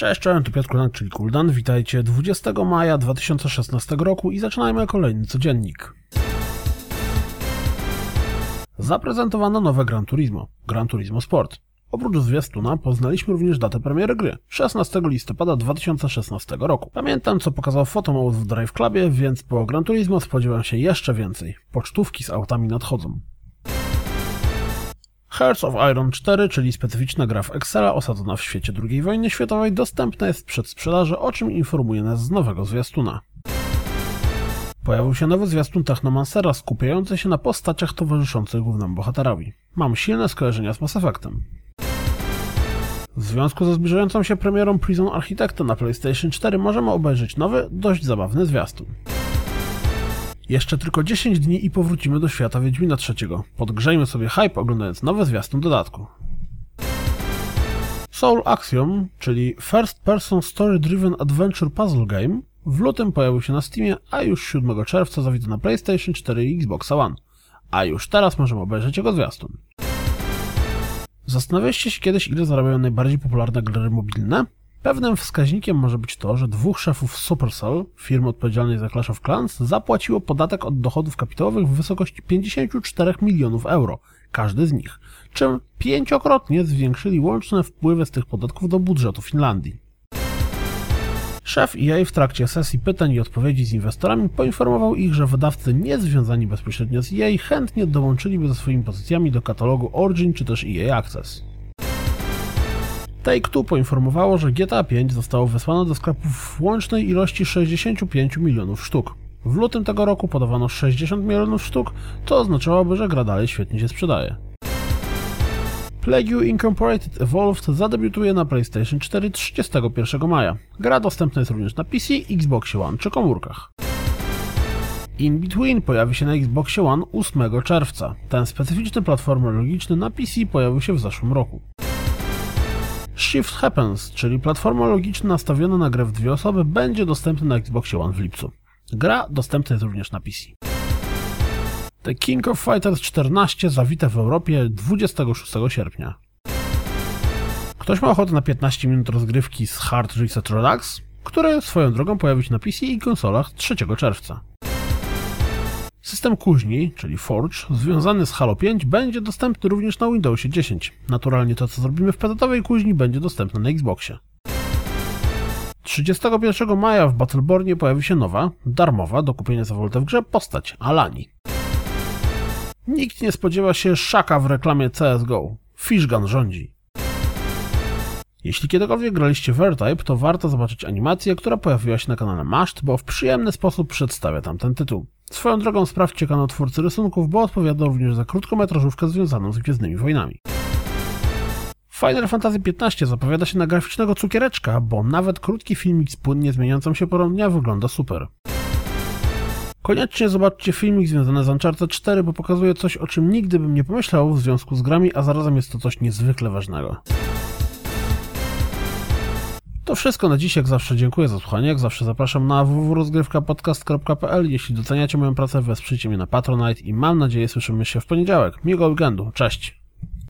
Cześć, cześć, tu Piotr Kuldan, czyli Kuldan. Witajcie 20 maja 2016 roku i zaczynajmy kolejny codziennik. Zaprezentowano nowe Gran Turismo, Gran Turismo Sport. Oprócz zwiastuna poznaliśmy również datę premiery gry 16 listopada 2016 roku. Pamiętam co pokazał Photomode w Drive Clubie, więc po Gran Turismo spodziewam się jeszcze więcej. Pocztówki z autami nadchodzą. Hearts of Iron 4, czyli specyficzna gra w Excela osadzona w świecie II wojny światowej, dostępna jest przed sprzedaży, o czym informuje nas z nowego zwiastuna. Pojawił się nowy zwiastun Technomancera skupiający się na postaciach towarzyszących głównemu bohaterowi. Mam silne skojarzenia z Mass Effectem. W związku ze zbliżającą się premierą Prison Architecta na PlayStation 4 możemy obejrzeć nowy, dość zabawny zwiastun. Jeszcze tylko 10 dni i powrócimy do świata Wiedźmina III. Podgrzejmy sobie hype oglądając nowy zwiastun dodatku. Soul Axiom, czyli First Person Story Driven Adventure Puzzle Game, w lutym pojawił się na Steamie, a już 7 czerwca zawita na PlayStation 4 i Xbox One. A już teraz możemy obejrzeć jego zwiastun. Zastanawialiście się kiedyś, ile zarabiają najbardziej popularne gry mobilne? Pewnym wskaźnikiem może być to, że dwóch szefów Supercell, firmy odpowiedzialnej za Clash of Clans, zapłaciło podatek od dochodów kapitałowych w wysokości 54 milionów euro, każdy z nich, czym pięciokrotnie zwiększyli łączne wpływy z tych podatków do budżetu Finlandii. Szef EA w trakcie sesji pytań i odpowiedzi z inwestorami poinformował ich, że wydawcy nie związani bezpośrednio z EA chętnie dołączyliby ze swoimi pozycjami do katalogu Origin czy też EA Access. Take-Two poinformowało, że GTA 5 zostało wysłane do sklepów w łącznej ilości 65 milionów sztuk. W lutym tego roku podawano 60 milionów sztuk, to oznaczałoby, że gra dalej świetnie się sprzedaje. Plague Incorporated Evolved zadebiutuje na PlayStation 4 31 maja. Gra dostępna jest również na PC, Xbox One czy komórkach. In Between pojawi się na Xbox One 8 czerwca. Ten specyficzny platformer logiczny na PC pojawił się w zeszłym roku. Shift Happens, czyli platforma logiczna nastawiona na grę w dwie osoby, będzie dostępna na Xbox One w lipcu. Gra dostępna jest również na PC. The King of Fighters 14 zawite w Europie 26 sierpnia. Ktoś ma ochotę na 15 minut rozgrywki z Hard Reset Redux, który swoją drogą pojawi się na PC i konsolach 3 czerwca. System kuźni, czyli Forge, związany z Halo 5 będzie dostępny również na Windowsie 10. Naturalnie to, co zrobimy w PC-owej kuźni, będzie dostępne na Xboxie. 31 maja w Battlebornie pojawi się nowa, darmowa do kupienia za woltę w grze postać Alani. Nikt nie spodziewa się szaka w reklamie CSGO. Fishgun rządzi. Jeśli kiedykolwiek graliście w R-Type, to warto zobaczyć animację, która pojawiła się na kanale Mashed, bo w przyjemny sposób przedstawia tam ten tytuł. Swoją drogą sprawdźcie kanał twórcy rysunków, bo odpowiada również za krótkometrażówkę związaną z Gwiezdnymi Wojnami. Final Fantasy XV zapowiada się na graficznego cukiereczka, bo nawet krótki filmik z płynnie zmieniającą się porą dnia wygląda super. Koniecznie zobaczcie filmik związany z Uncharted 4, bo pokazuje coś, o czym nigdy bym nie pomyślał w związku z grami, a zarazem jest to coś niezwykle ważnego. To wszystko na dziś, jak zawsze dziękuję za słuchanie, jak zawsze zapraszam na www.rozgrywkapodcast.pl Jeśli doceniacie moją pracę, wesprzyjcie mnie na Patronite i mam nadzieję słyszymy się w poniedziałek. Miłego weekendu, cześć!